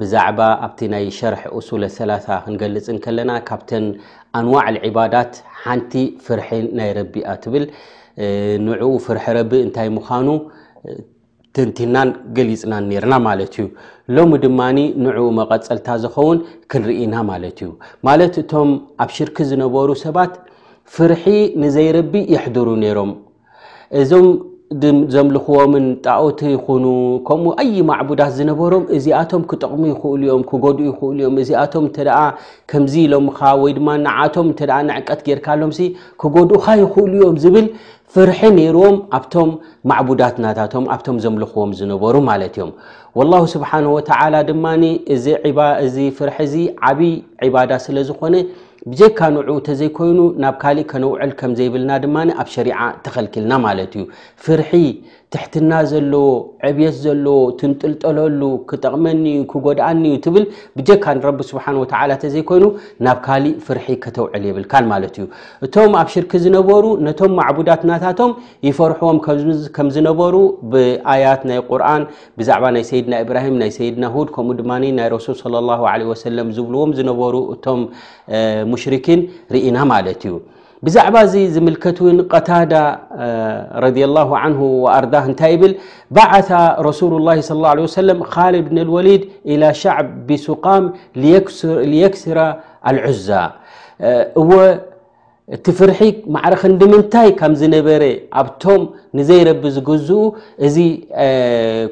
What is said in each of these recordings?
ብዛዕባ ኣብቲ ናይ ሸርሕ ኡሱለ ሰላሳ ክንገልጽ እንከለና ካብተን ኣንዋዕ ልዒባዳት ሓንቲ ፍርሒ ናይ ረቢ እያ ትብል ንዕኡ ፍርሒ ረቢ እንታይ ምዃኑ ተንቲናን ገሊጽናን ነርና ማለት እዩ ሎሚ ድማ ንዕኡ መቐጸልታ ዝኸውን ክንርኢና ማለት እዩ ማለት እቶም ኣብ ሽርኪ ዝነበሩ ሰባት ፍርሒ ንዘይረቢ የሕድሩ ነይሮም እዞም ዘምልኽዎምን ጣኦት ይኹኑ ከምኡ ኣይ ማዕቡዳት ዝነበሮም እዚኣቶም ክጠቕሙ ይኽእሉ እዮም ክጎድኡ ይኽእሉ እዮም እዚኣቶም እንተ ከምዚ ኢሎምኻ ወይ ድማ ንዓቶም እተ ንዕቀት ጌርካሎምሲ ክጎድኡኻ ይኽእሉ እዮም ዝብል ፍርሒ ነይርዎም ኣብቶም ማዕቡዳት ናታቶም ኣብቶም ዘምልኽዎም ዝነበሩ ማለት እዮም ወላሁ ስብሓን ወተዓላ ድማ እዚ ፍርሒ እዚ ዓብይ ዕባዳ ስለ ዝኾነ ብጀካ ንዑ ተዘይኮይኑ ናብ ካሊእ ከነውዕል ከምዘይብልና ድማ ኣብ ሸሪዓ ተኸልኪልና ማለት እዩ። ፍርሒ ትሕትና ዘለዎ ዕብየት ዘለዎ ትንጥልጠለሉ ክጠቕመኒ እዩ ክጎድኣኒ እዩ ትብል ብጀካ ንረቢ ስብሓን ወተዓላ ተዘይኮይኑ ናብ ካሊእ ፍርሒ ከተውዕል የብልካን ማለት እዩ። እቶም ኣብ ሽርኪ ዝነበሩ ነቶም ማዕቡዳት ናታቶም ይፈርሕዎም ከም ዝነበሩ ብኣያት ናይ ቁርኣን ብዛዕባ ናይ ሰይድና እብራሂም ናይ ሰይድና ሁድ ከምኡ ድማ ናይ ረሱል صለ ላሁ ለ ወሰለም ዝብልዎም ዝነበሩ እቶም ሙሽርኪን ርኢና ማለት እዩ ብዛዕባ እዚ ዝምልከት እውን ቀታዳ ረድ ላሁ ዓንሁ ወኣርዳ እንታይ ይብል ባዓታ ረሱሉ ላ ለ ላ ለ ወሰለም ካልድ ብን ልወሊድ ኢላ ሻዕብ ብሱቃም ልየክስራ ኣልዑዛ እወ እቲ ፍርሒ ማዕረ ክንዲ ምንታይ ከም ዝነበረ ኣብቶም ንዘይረቢ ዝግዝኡ እዚ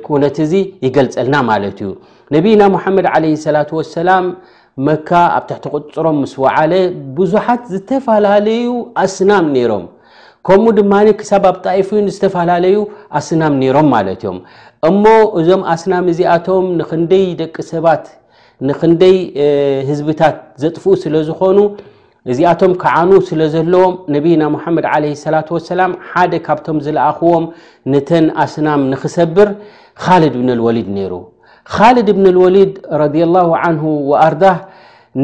ኩነት እዚ ይገልጸልና ማለት እዩ ነቢና ሙሓመድ ዓለ ሰላት ወሰላም መካ ኣብ ትሕቲ ቁፅሮም ምስ ወዓለ ብዙሓት ዝተፈላለዩ ኣስናም ነይሮም ከምኡ ድማ ክሳብ ኣብ ጣይፍ ን ዝተፈላለዩ ኣስናም ነይሮም ማለት እዮም እሞ እዞም ኣስናም እዚኣቶም ንክንደይ ደቂ ሰባት ንክንደይ ህዝብታት ዘጥፍኡ ስለ ዝኾኑ እዚኣቶም ክዓኑ ስለ ዘለዎም ነቢይና ሙሓመድ ዓለይሂ ሰላቱ ወሰላም ሓደ ካብቶም ዝለኣኽዎም ነተን ኣስናም ንኽሰብር ኻልድ እብን ኣልወሊድ ነይሩ። ኻልድ እብን ኣልወሊድ ረዲየላሁ ዓንሁ ወኣርዳህ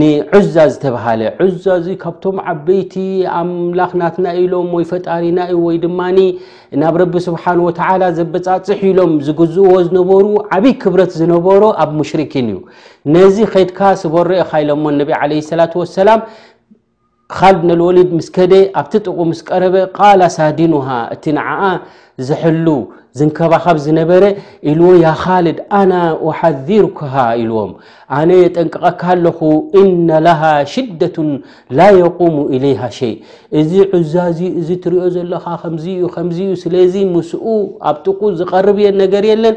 ንዑዛ ዝተብሃለ ዑዛ እዚ ካብቶም ዓበይቲ ኣምላኽናትና ኢሎም ወይ ፈጣሪና እዩ ወይ ድማ ናብ ረቢ ስብሓን ወተዓላ ዘበፃፅሕ ኢሎም ዝግዝእዎ ዝነበሩ ዓብይ ክብረት ዝነበሮ ኣብ ሙሽሪኪን እዩ ነዚ ከድካ ስበሮ ኢኻ ኢሎሞ ነቢ ለ ሰላት ወሰላም ካልድ ነልወሊድ ምስ ከደ ኣብቲ ጥቑ ምስ ቀረበ ቃላ ሳዲኑሃ እቲ ንዓኣ ዝሕሉ ዝንከባኻብ ዝነበረ ኢልዎ ያ ካልድ ኣና ሓዚርኩሃ ኢልዎም ኣነ የጠንቅቐካ ኣለኹ እነ ለሃ ሽደቱን ላ የቁሙ ኢለይሃ ሸይ እዚ ዕዛዚ እዚ ትሪኦ ዘለኻ ከምዚ ዩ ከምዚ ዩ ስለዚ ምስኡ ኣብ ጥቑ ዝቐርብ ነገር የለን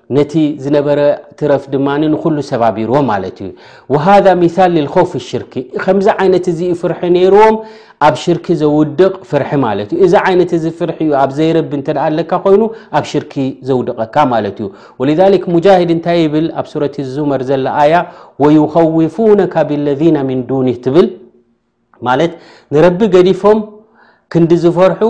ነቲ ዝነበረ ትረፍ ድማ ንኩሉ ሰባቢርዎ ማለት እዩ ወሃذ ሚል ልኮፍ ሽርክ ከምዚ ዓይነት እዚ ፍርሒ ነይርዎም ኣብ ሽርኪ ዘውድቕ ፍርሒ ማለት እዩ እዚ ዓይነት እዚ ፍርሒ እዩ ኣብ ዘይረቢ እተ ኣለካ ኮይኑ ኣብ ሽርኪ ዘውድቐካ ማለት እዩ ወልክ ሙጃሂድ እንታይ ይብል ኣብ ሱረት ዙመር ዘለ ኣያ ወይኸውፉነካ ብለذና ምን ዱኒ ትብል ማለት ንረቢ ገዲፎም ክንዲ ዝፈርሑ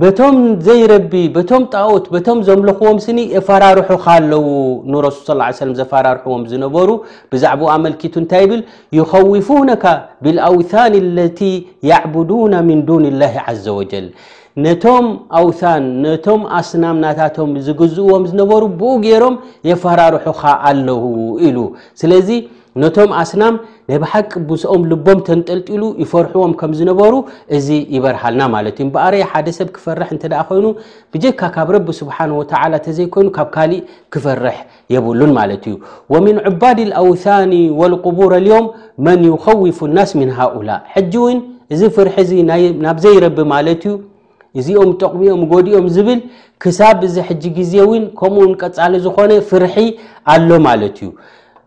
በቶም ዘይረቢ በቶም ጣኦት በቶም ዘምልኽዎም ስኒ የፈራርሑኻ ኣለዉ ንረሱል ስ ላ ሰለም ዘፈራርሕዎም ዝነበሩ ብዛዕባ ኣመልኪቱ እንታይ ይብል ይኸውፉነካ ብልኣውታን ለቲ ያዕቡዱና ምን ዱን ላሂ ዘ ወጀል ነቶም ኣውታን ነቶም ኣስናም ናታቶም ዝግዝእዎም ዝነበሩ ብኡ ገይሮም የፈራርሑኻ ኣለዉ ኢሉ ስለዚ ነቶም ኣስናም ናይ ብሓቂ ብስኦም ልቦም ተንጠልጢሉ ይፈርሕዎም ከም ዝነበሩ እዚ ይበርሃልና ማለት እዩ እምበኣረይ ሓደ ሰብ ክፈርሕ እንተ ኮይኑ ብጀካ ካብ ረቢ ስብሓን ወተዓላ ተዘይኮይኑ ካብ ካሊእ ክፈርሕ የብሉን ማለት እዩ ወምን ዕባድ ልኣውታኒ ወልቁቡር ልዮም መን ይኸውፉ ናስ ምን ሃኡላ ሕጂ እውን እዚ ፍርሒ እዚ ናብ ዘይረቢ ማለት እዩ እዚኦም ጠቕሚኦም ጎዲኦም ዝብል ክሳብ እዚ ሕጂ ግዜ እውን ከምኡውን ቀፃሊ ዝኾነ ፍርሒ ኣሎ ማለት እዩ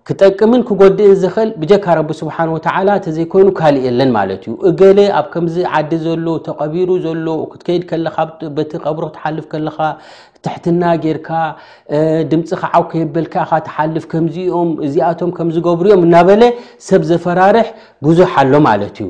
ክጠቅምን ክጎድእን ዝኽእል ብጀካ ረቢ ስብሓን ወተዓላ ተዘይኮይኑ ካልእ የለን ማለት እዩ እገለ ኣብ ከምዚ ዓዲ ዘሎ ተቐቢሩ ዘሎ ክትከይድ ከለካ በቲ ቀብሮ ክትሓልፍ ከለካ ትሕትና ጌርካ ድምፂ ክዓው ከየበልካ ኢካ ትሓልፍ ከምዚኦም እዚኣቶም ከምዝገብሩ እዮም እናበለ ሰብ ዘፈራርሕ ብዙሕ ኣሎ ማለት እዩ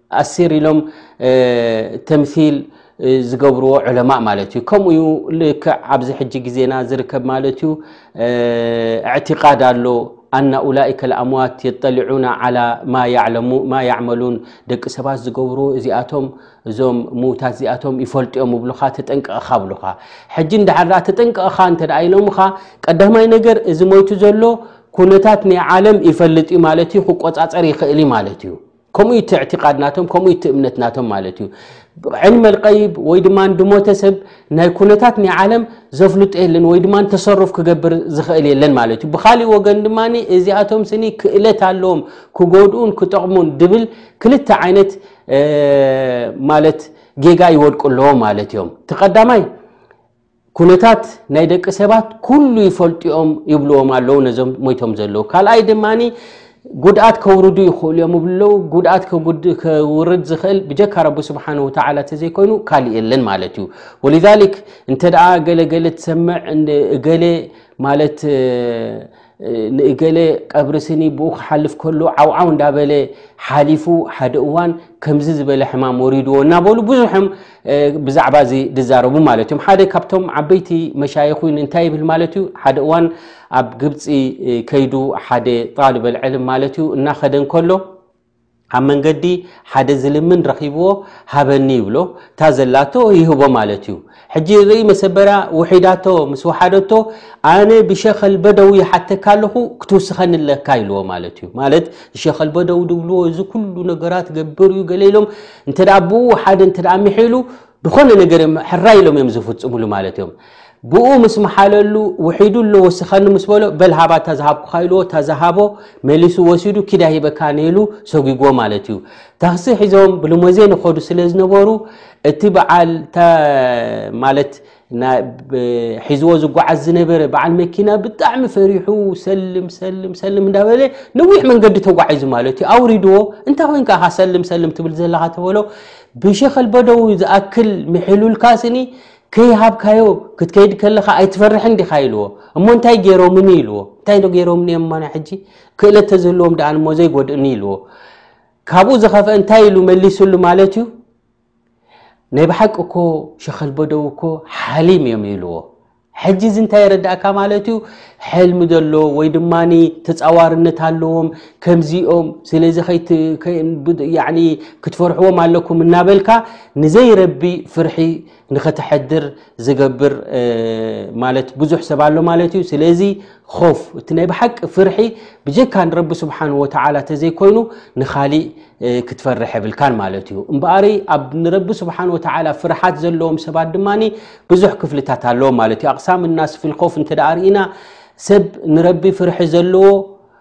ኣሲር ኢሎም ተምሲል ዝገብርዎ ዑለማእ ማለት እዩ ከምኡ ዩ ልክዕ ኣብዚ ሕጂ ግዜና ዝርከብ ማለት እዩ እዕትቃድ ኣሎ ኣና ኡላይከ ኣምዋት የጠሊዑና ዓላ ማ ያዕመሉን ደቂ ሰባት ዝገብርዎ እዚኣቶም እዞም ምዉታት እዚኣቶም ይፈልጡ እዮም እብልኻ ተጠንቀቕኻ ብልኻ ሕጂ እንዳሓራ ተጠንቀቕኻ እንተ ኢሎምኻ ቀዳማይ ነገር እዚ ሞይቱ ዘሎ ኩነታት ናይ ዓለም ይፈልጥ እዩ ማለት እዩ ክቆፃፀር ይኽእል ማለት እዩ ከምኡ ዩ ትዕትቃድ ናቶም ከምኡ ዩ ትእምነት ናቶም ማለት እዩ ዕልመ ልቀይብ ወይ ድማ ድሞተ ሰብ ናይ ኩነታት ናይ ዓለም ዘፍልጦ የለን ወይ ድማ ተሰሩፍ ክገብር ዝኽእል የለን ማለት እዩ ብካሊእ ወገን ድማ እዚኣቶም ስኒ ክእለት ኣለዎም ክጎድኡን ክጠቕሙን ድብል ክልተ ዓይነት ማለት ጌጋ ይወድቁ ኣለዎ ማለት እዮም እቲ ቀዳማይ ኩነታት ናይ ደቂ ሰባት ኩሉ ይፈልጡኦም ይብልዎም ኣለዉ ነዞም ሞይቶም ዘለዉ ካልኣይ ድማ ጉድኣት ከውርዱ ይኽእሉ እዮም ይብሉ ኣለዉ ጉድኣት ከውርድ ዝኽእል ብጀካ ረቢ ስብሓን ወተዓላ እተዘይኮይኑ ካልእ የለን ማለት እዩ ወልዛሊክ እንተ ደኣ ገለገለ ትሰምዕ እገሌ ማለት ንእገለ ቀብሪ ስኒ ብኡ ክሓልፍ ከሎ ዓውዓው እንዳበለ ሓሊፉ ሓደ እዋን ከምዚ ዝበለ ሕማም ወሪድዎ እናበሉ ብዙሕም ብዛዕባ እዚ ዝዛረቡ ማለት እዮም ሓደ ካብቶም ዓበይቲ መሻይኹ እንታይ ይብል ማለት እዩ ሓደ እዋን ኣብ ግብፂ ከይዱ ሓደ ጣልበል ዕልም ማለት እዩ እናኸደ እንከሎ ኣብ መንገዲ ሓደ ዝልምን ረኺብዎ ሃበኒ ይብሎ እታ ዘላቶ ይህቦ ማለት እዩ ሕጂ ርእይ መሰበርያ ውሒዳቶ ምስ ወሓደቶ ኣነ ብሸኸል በደው ይሓተካ ኣለኹ ክትውስኸኒ ኣለካ ኢልዎ ማለት እዩ ማለት ሸኸል በደው ድብልዎ እዚ ኩሉ ነገራት ገብር እዩ ገለ ኢሎም እንተ ብኡ ሓደ እንተ ሚሒሉ ዝኾነ ነገር እዮም ሕራይ ኢሎም እዮም ዝፍፅምሉ ማለት እዮም ብእኡ ምስ መሓለሉ ውሒዱ ኣሎ ወስኸኒ ምስ በሎ በል ሃባ እታ ዝሃብኩኻ ኢልዎ እታ ዝሃቦ መሊሱ ወሲዱ ኪድ ኣይህበካ ንኢሉ ሰጒግዎ ማለት እዩ ታክሲ ሒዞም ብልሞዜን ይኸዱ ስለ ዝነበሩ እቲ በዓል ማለት ሒዝዎ ዝጓዓዝ ዝነበረ በዓል መኪና ብጣዕሚ ፈሪሑ ሰልም ሰልም ሰልም እንዳበለ ነዊሕ መንገዲ ተጓዒዙ ማለት እዩ ኣውሪድዎ እንታይ ኮይንካ ካ ሰልም ሰልም ትብል ዘለካ ተበሎ ብሸኸል በደው ዝኣክል ምሕሉልካ ስኒ ከይሃብካዮ ክትከይድ ከለኻ ኣይትፈርሕን ዲኻ ኢልዎ እሞ እንታይ ገይሮምኒ ኢልዎ እንታይ ዶ ገይሮምኒ እዮም ማና ሕጂ ክእለት ተዝህልዎም ደኣ እሞ ዘይጎድእኒ ኢልዎ ካብኡ ዝኸፍአ እንታይ ኢሉ መሊስሉ ማለት እዩ ናይ ብሓቂ እኮ ሸኸልበደው እኮ ሓሊም እዮም ኢልዎ ሕጂ እዚ እንታይ የረዳእካ ማለት እዩ ሕልሚ ዘሎ ወይ ድማ ተፃዋርነት ኣለዎም ከምዚኦም ስለዚ ክትፈርሕዎም ኣለኩም እናበልካ ንዘይረቢ ፍርሒ ንኸተሐድር ዝገብር ማለት ብዙሕ ሰብ ኣሎ ማለት እዩ ስለዚ ኾፍ እቲ ናይ ብሓቂ ፍርሒ ብጀካ ንረቢ ስብሓን ወተላ እተዘይኮይኑ ንካሊእ ክትፈርሕ የብልካን ማለት እዩ እምበኣርይ ኣብ ንረቢ ስብሓን ወተላ ፍርሓት ዘለዎም ሰባት ድማ ብዙሕ ክፍልታት ኣለዎም ማለት እዩ ኣቅሳም እናስፍልኮፍ እንተደኣ ርኢና ሰብ ንረቢ ፍርሒ ዘለዎ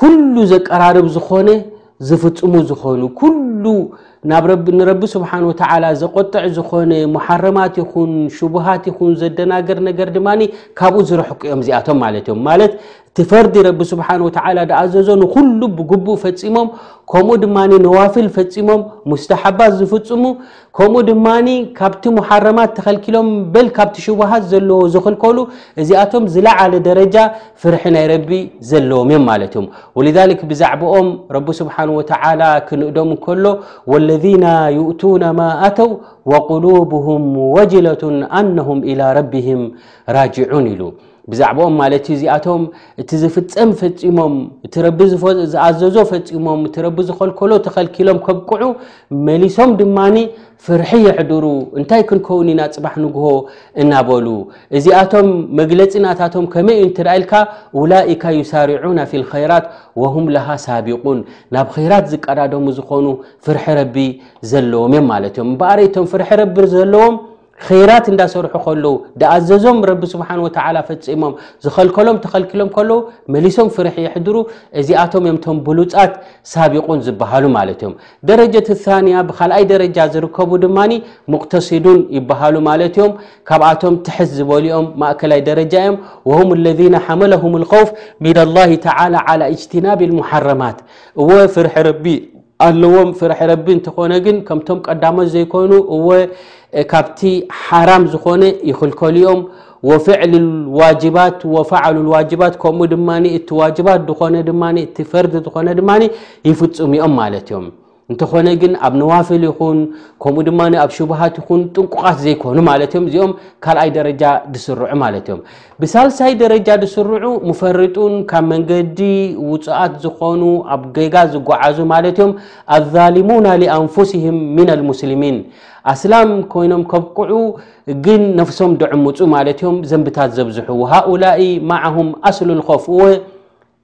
ኩሉ ዘቀራርብ ዝኾነ ዝፍፅሙ ዝኾኑ ኩሉ ንረቢ ስብሓን ወተዓላ ዘቆጥዕ ዝኾነ መሓረማት ይኹን ሽቡሃት ይኹን ዘደናገር ነገር ድማ ካብኡ ዝረሕቁ እዮም እዚኣቶም ማለት እዮም ማለት እቲ ፈርዲ ረቢ ስብሓን ወተዓላ ድኣዘዞ ንኩሉ ብግቡእ ፈፂሞም ከምኡ ድማ ነዋፍል ፈፂሞም ሙስተሓባት ዝፍፅሙ ከምኡ ድማ ካብቲ ሙሓረማት ተኸልኪሎም በል ካብቲ ሽቡሃት ዘለዎ ዝኽልከሉ እዚኣቶም ዝለዓለ ደረጃ ፍርሒ ናይ ረቢ ዘለዎም እዮም ማለት እዮም ወልዛሊክ ብዛዕባኦም ረቢ ስብሓን ወተዓላ ክንእዶም እንከሎ ወለذና ይእቱና ማ ኣተው ወቁሉብሁም ወጅለቱን ኣነሁም ኢላ ረቢህም ራጅዑን ኢሉ ብዛዕባኦም ማለት እዩ እዚኣቶም እቲ ዝፍፀም ፈፂሞም እቲ ረቢ ዝኣዘዞ ፈፂሞም እቲ ረቢ ዝኸልከሎ ተኸልኪሎም ከብቅዑ መሊሶም ድማ ፍርሒ የሕድሩ እንታይ ክንከውን ኢና ፅባሕ ንግሆ እናበሉ እዚኣቶም መግለፂ ናታቶም ከመይ እዩ እንትርኣ ኢልካ ውላኢካ ዩሳሪዑና ፊ ልኸይራት ወሁም ለሃ ሳቢቁን ናብ ኸይራት ዝቀዳደሙ ዝኾኑ ፍርሒ ረቢ ዘለዎም እዮም ማለት እዮም እምበኣረይቶም ፍርሒ ረቢ ዘለዎም ኼራት እንዳሰርሑ ከለዉ ድኣዘዞም ረቢ ስብሓን ወተዓላ ፈፂሞም ዝኸልከሎም ተኸልኪሎም ከለዉ መሊሶም ፍርሒ የሕድሩ እዚኣቶም እዮም ቶም ብሉፃት ሳቢቁን ዝበሃሉ ማለት እዮም ደረጀት ታንያ ብካልኣይ ደረጃ ዝርከቡ ድማ ሙቅተሲዱን ይበሃሉ ማለት እዮም ካብኣቶም ትሕት ዝበሉ እዮም ማእከላይ ደረጃ እዮም ወሁም ለذነ ሓመለሁም ልከውፍ ሚን ላሂ ተላ ዓላ እጅትናብ ልሙሓረማት እወ ፍርሒ ረቢ ኣለዎም ፍርሒ ረቢ እንተኾነ ግን ከምቶም ቀዳሞት ዘይኮኑ እወ ካብቲ ሓራም ዝኾነ ይኽልከሉ እዮም ወፍዕል ዋጅባት ወፈዓሉ ዋጅባት ከምኡ ድማ እቲ ዋጅባት ዝኾነ ድማ እቲ ፈርዲ ዝኾነ ድማ ይፍፁሙ እዮም ማለት እዮም እንተኾነ ግን ኣብ ነዋፍል ይኹን ከምኡ ድማ ኣብ ሽቡሃት ይኹን ጥንቁቓት ዘይኮኑ ማለት እዮም እዚኦም ካልኣይ ደረጃ ዝስርዑ ማለት እዮም ብሳልሳይ ደረጃ ዝስርዑ ሙፈርጡን ካብ መንገዲ ውፁኣት ዝኾኑ ኣብ ጌጋ ዝጓዓዙ ማለት እዮም ኣዛሊሙና ሊኣንፉሲህም ሚን ኣልሙስሊሚን ኣስላም ኮይኖም ከብቅዑ ግን ነፍሶም ድዕምፁ ማለት እዮም ዘንብታት ዘብዝሑ ወሃኡላኢ ማዓሁም ኣስሉ ልኸፍኡወ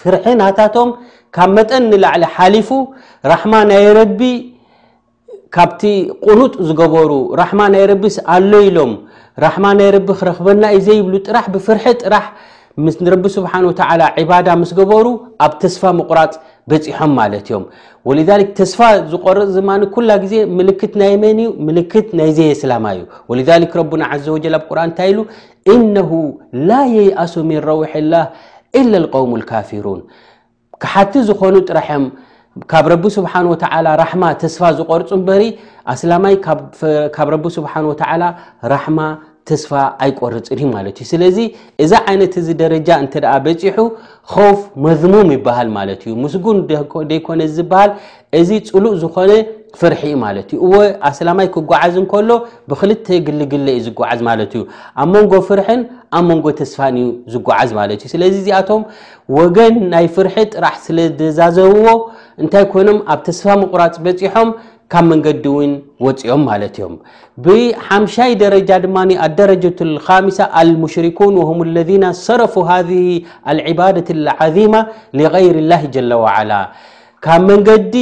ፍርሒ ናታቶም ካብ መጠን ንላዕሊ ሓሊፉ ራሕማ ናይ ረቢ ካብቲ ቁኑጥ ዝገበሩ ራሕማ ናይ ረቢስ ኣሎ ኢሎም ራሕማ ናይ ረቢ ክረክበና እዩ ዘይብሉ ጥራሕ ብፍርሒ ጥራሕ ምስ ንረቢ ስብሓን ወተዓላ ዒባዳ ምስ ገበሩ ኣብ ተስፋ ምቁራፅ በፂሖም ማለት እዮም ወልዛሊክ ተስፋ ዝቆርፅ ድማ ኩላ ግዜ ምልክት ናይ መን እዩ ምልክት ናይ ዘየስላማ እዩ ወልዛሊክ ረቡና ዘ ወጀል ኣብ ቁርን እንታይ ኢሉ እነሁ ላ የይኣሱ ምን ረውሒ ላህ ኢላ ልቀውሙ ልካፊሩን ክሓቲ ዝኾኑ ጥራሕም ካብ ረቢ ስብሓን ወተዓላ ራሕማ ተስፋ ዝቆርፁ እምበሪ ኣስላማይ ካብ ረቢ ስብሓን ወተዓላ ራሕማ ተስፋ ኣይቆርፅን እዩ ማለት እዩ ስለዚ እዚ ዓይነት እዚ ደረጃ እንተ በፂሑ ኸውፍ መዝሙም ይበሃል ማለት እዩ ምስጉን ደይኮነ ዝበሃል እዚ ጽሉእ ዝኾነ ፍርሒ እዩ ማለት እዩ። እወ ኣስላማይ ክጓዓዝ እንከሎ ብክልተ ግልግለ እዩ ዝጓዓዝ ማለት እዩ። ኣብ መንጎ ፍርሕን ኣብ መንጎ ተስፋን እዩ ዝጓዓዝ ማለት እዩ። ስለዚ እዚኣቶም ወገን ናይ ፍርሒ ጥራሕ ስለ ደዛዘብዎ እንታይ ኮይኖም ኣብ ተስፋ ምቑራጽ በጺሖም ካብ መንገዲ እውን ወፂኦም ማለት እዮም። ብሓምሻይ ደረጃ ድማ ኣደረጀቱ ልካሚሳ ኣልሙሽሪኩን ወሁም ለዚና ሰረፉ ሃዚህ ኣልዕባደት ልዓዚማ ሊገይር ላህ ጀለ ወዓላ ካብ መንገዲ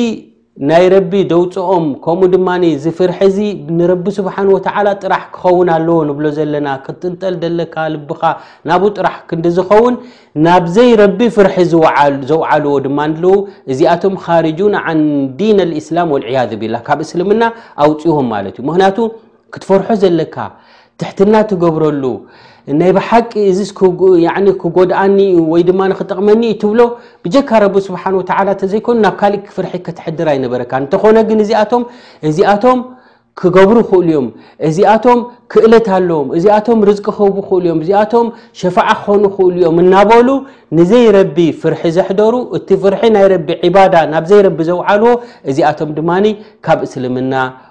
ናይ ረቢ ደውጽኦም ከምኡ ድማ እዚ ፍርሒ እዚ ንረቢ ስብሓን ወተዓላ ጥራሕ ክኸውን ኣለዎ ንብሎ ዘለና ክትጥልጠል ደለካ ልብኻ ናብኡ ጥራሕ ክንዲ ዝኸውን ናብዘይ ረቢ ፍርሒ ዘውዓልዎ ድማ ኣለው እዚኣቶም ኻርጁን ዓን ዲን ልእስላም ወልዕያዝ ቢላ ካብ እስልምና ኣውፅዎም ማለት እዩ ምክንያቱ ክትፈርሖ ዘለካ ትሕትና ትገብረሉ ናይ ብሓቂ እዚ ክጎድኣኒ እዩ ወይ ድማ ክጠቕመኒ እዩ ትብሎ ብጀካ ረቢ ስብሓን ወተላ እተዘይኮኑ ናብ ካሊእ ፍርሒ ክትሕድር ኣይነበረካ እንተኾነ ግን እዚኣቶም እዚኣቶም ክገብሩ ክእሉ እዮም እዚኣቶም ክእለት ኣለዎም እዚኣቶም ርዝቂ ክህቡ ክእሉ እዮም እዚኣቶም ሸፋዓ ክኾኑ ክእሉ እዮም እናበሉ ንዘይረቢ ፍርሒ ዘሕደሩ እቲ ፍርሒ ናይ ረቢ ዕባዳ ናብ ዘይረቢ ዘውዓልዎ እዚኣቶም ድማ ካብ እስልምና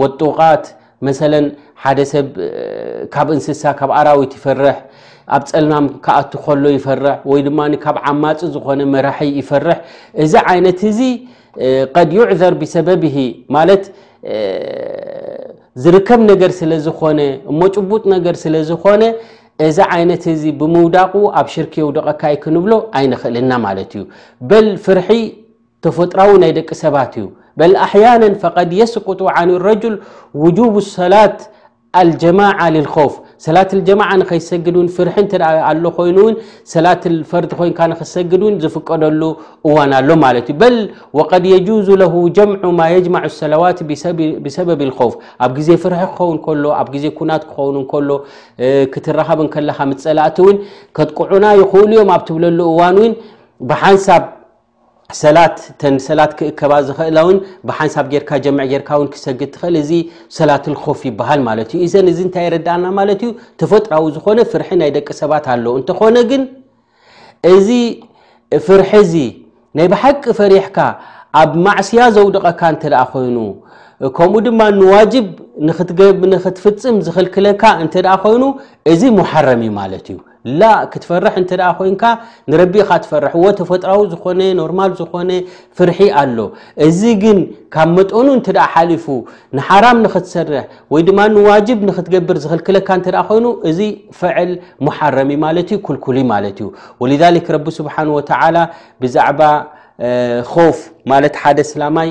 ወጡቓት መሰለን ሓደ ሰብ ካብ እንስሳ ካብ ኣራዊት ይፈርሕ ኣብ ፀልማም ክኣቱ ከሎ ይፈርሕ ወይ ድማ ካብ ዓማፂ ዝኾነ መራሒ ይፈርሕ እዚ ዓይነት እዚ ቀድ ዩዕዘር ብሰበብሂ ማለት ዝርከብ ነገር ስለ ዝኾነ እሞ ጭቡጥ ነገር ስለ ዝኾነ እዚ ዓይነት እዚ ብምውዳቑ ኣብ ሽርክ የውደቐካ ዩ ክንብሎ ኣይንኽእልና ማለት እዩ በል ፍርሒ ተፈጥራዊ ናይ ደቂ ሰባት እዩ በል ኣሕያነን ፈቐድ የስቁጡ ዓን ረጅል ውጁብ ሰላት ኣልጀማዓ ልልኮፍ ሰላት ልጀማዓ ንኸይሰግድ እውን ፍርሒ እንተ ኣሎ ኮይኑ እውን ሰላት ፈርዲ ኮይንካ ንክሰግድ እውን ዝፍቀደሉ እዋን ኣሎ ማለት እዩ በል ወቀድ የጁዙ ለሁ ጀምዑ ማ የጅማዑ ሰለዋት ብሰበብ ልኮፍ ኣብ ግዜ ፍርሒ ክኸውን ከሎ ኣብ ግዜ ኩናት ክኸውን ከሎ ክትረኸብ ከለካ ምፀላእቲ እውን ከጥቅዑና ይኽእሉ እዮም ኣብ ትብለሉ እዋን እውን ብሓንሳብ ሰላት ተን ሰላት ክእከባ ዝኽእላ ውን ብሓንሳብ ጌርካ ጀምዕ ጌርካ ውን ክሰግድ ትኽእል እዚ ሰላትል ኾፍ ይበሃል ማለት እዩ እዘን እዚ እንታይ የረዳእና ማለት እዩ ተፈጥራዊ ዝኾነ ፍርሒ ናይ ደቂ ሰባት ኣሎ እንተኾነ ግን እዚ ፍርሒ እዚ ናይ ብሓቂ ፈሪሕካ ኣብ ማዕስያ ዘውድቐካ እንተ ኮይኑ ከምኡ ድማ ንዋጅብ ንክትፍፅም ዝኽልክለካ እንተ ኮይኑ እዚ ሙሓረም እዩ ማለት እዩ ላ ክትፈርሕ እንተ ኮይንካ ንረቢ ኢካ ትፈርሕ እዎ ተፈጥራዊ ዝኮነ ኖርማል ዝኮነ ፍርሒ ኣሎ እዚ ግን ካብ መጠኑ እንተ ሓሊፉ ንሓራም ንክትሰርሕ ወይ ድማ ንዋጅብ ንክትገብር ዝክልክለካ እተ ኮይኑ እዚ ፍዕል ሙሓረም ዩ ማለት እዩ ኩልኩል ዩ ማለት እዩ ወልክ ረቢ ስብሓን ወተላ ብዛዕባ ፍ ማለት ሓደ ስላማይ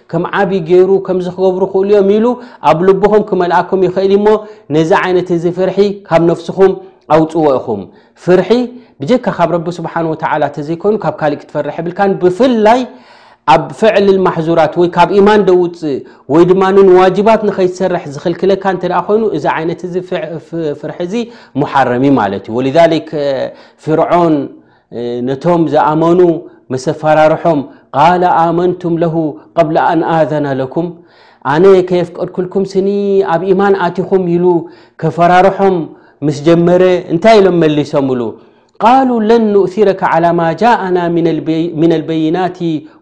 ከም ዓቢ ገይሩ ከምዚ ክገብሩ ክእሉ እዮም ኢሉ ኣብ ልብኹም ክመልኣኩም ይኽእል እሞ ነዚ ዓይነት እዚ ፍርሒ ካብ ነፍስኹም ኣውፅዎ ኢኹም ፍርሒ ብጀካ ካብ ረቢ ስብሓን ወተዓላ እተዘይኮይኑ ካብ ካሊእ ክትፈርሕ የብልካን ብፍላይ ኣብ ፍዕል ማሕዙራት ወይ ካብ ኢማን ደውፅእ ወይ ድማ ንዋጅባት ንኸይትሰርሕ ዝኽልክለካ እንተ ኮይኑ እዚ ዓይነት እዚ ፍርሒ እዚ ሙሓረም እዩ ማለት እዩ ወልሊክ ፍርዖን ነቶም ዝኣመኑ መሰፈራርሖም ቃል ኣመንቱም ለሁ ቐብላ ኣን ኣዘና ለኩም ኣነ ከየፍቀድኩልኩም ስኒ ኣብ ኢማን ኣቲኹም ኢሉ ከፈራርሖም ምስ ጀመረ እንታይ ኢሎም መሊሶምሉ ቃሉ ለን ንእሲረካ ዓላ ማ ጃእና ምና ልበይናት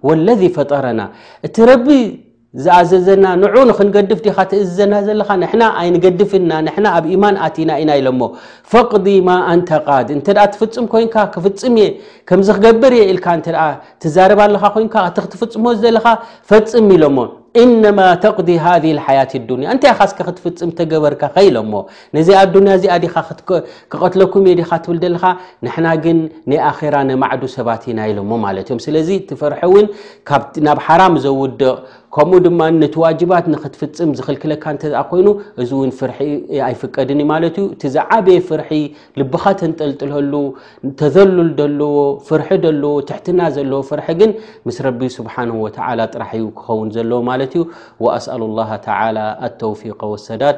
ወለذ ፈጠረና እቲ ረቢ ዝኣዘዘና ንዑ ንክንገድፍ ዲኻ ትእዝዘና ዘለኻ ንሕና ኣይንገድፍን ኢና ንሕና ኣብ ኢማን ኣቲና ኢና ኢሎሞ ፈቅዲ ማ ኣንተ ቃድ እንተ ትፍፅም ኮይንካ ክፍፅም እየ ከምዚ ክገብር እየ ኢልካ እተ ትዛረብ ኣለኻ ኮይንካ እቲ ክትፍፅሞ ዝደለኻ ፈፅም ኢሎሞ እነማ ተቅዲ ሃ ሓያት ዱንያ እንታይ ኢኻ ስከ ክትፍፅም ተገበርካ ከኢሎሞ ነዚ ኣዱንያ እዚኣ ዲኻ ክቐትለኩም እየ ዲኻ ትብል ዘለኻ ንሕና ግን ናይ ኣኼራ ነማዕዱ ሰባት ኢና ኢሎሞ ማለት እዮም ስለዚ ትፈርሒ እውን ናብ ሓራም ዘውድቕ ከምኡ ድማ ነቲ ዋጅባት ንክትፍፅም ዝኽልክለካ እንተ ኮይኑ እዚ እውን ፍርሒ ኣይፍቀድን እዩ ማለት እዩ እቲ ዝዓበየ ፍርሒ ልብኻ ተንጠልጥለሉ ተዘሉል ዘለዎ ፍርሒ ዘለዎ ትሕትና ዘለዎ ፍርሒ ግን ምስ ረቢ ስብሓን ወተዓላ ጥራሕ እዩ ክኸውን ዘለዎ ማለት እዩ ወኣስኣሉ ላሃ ተዓላ ኣተውፊቀ ወሰዳድ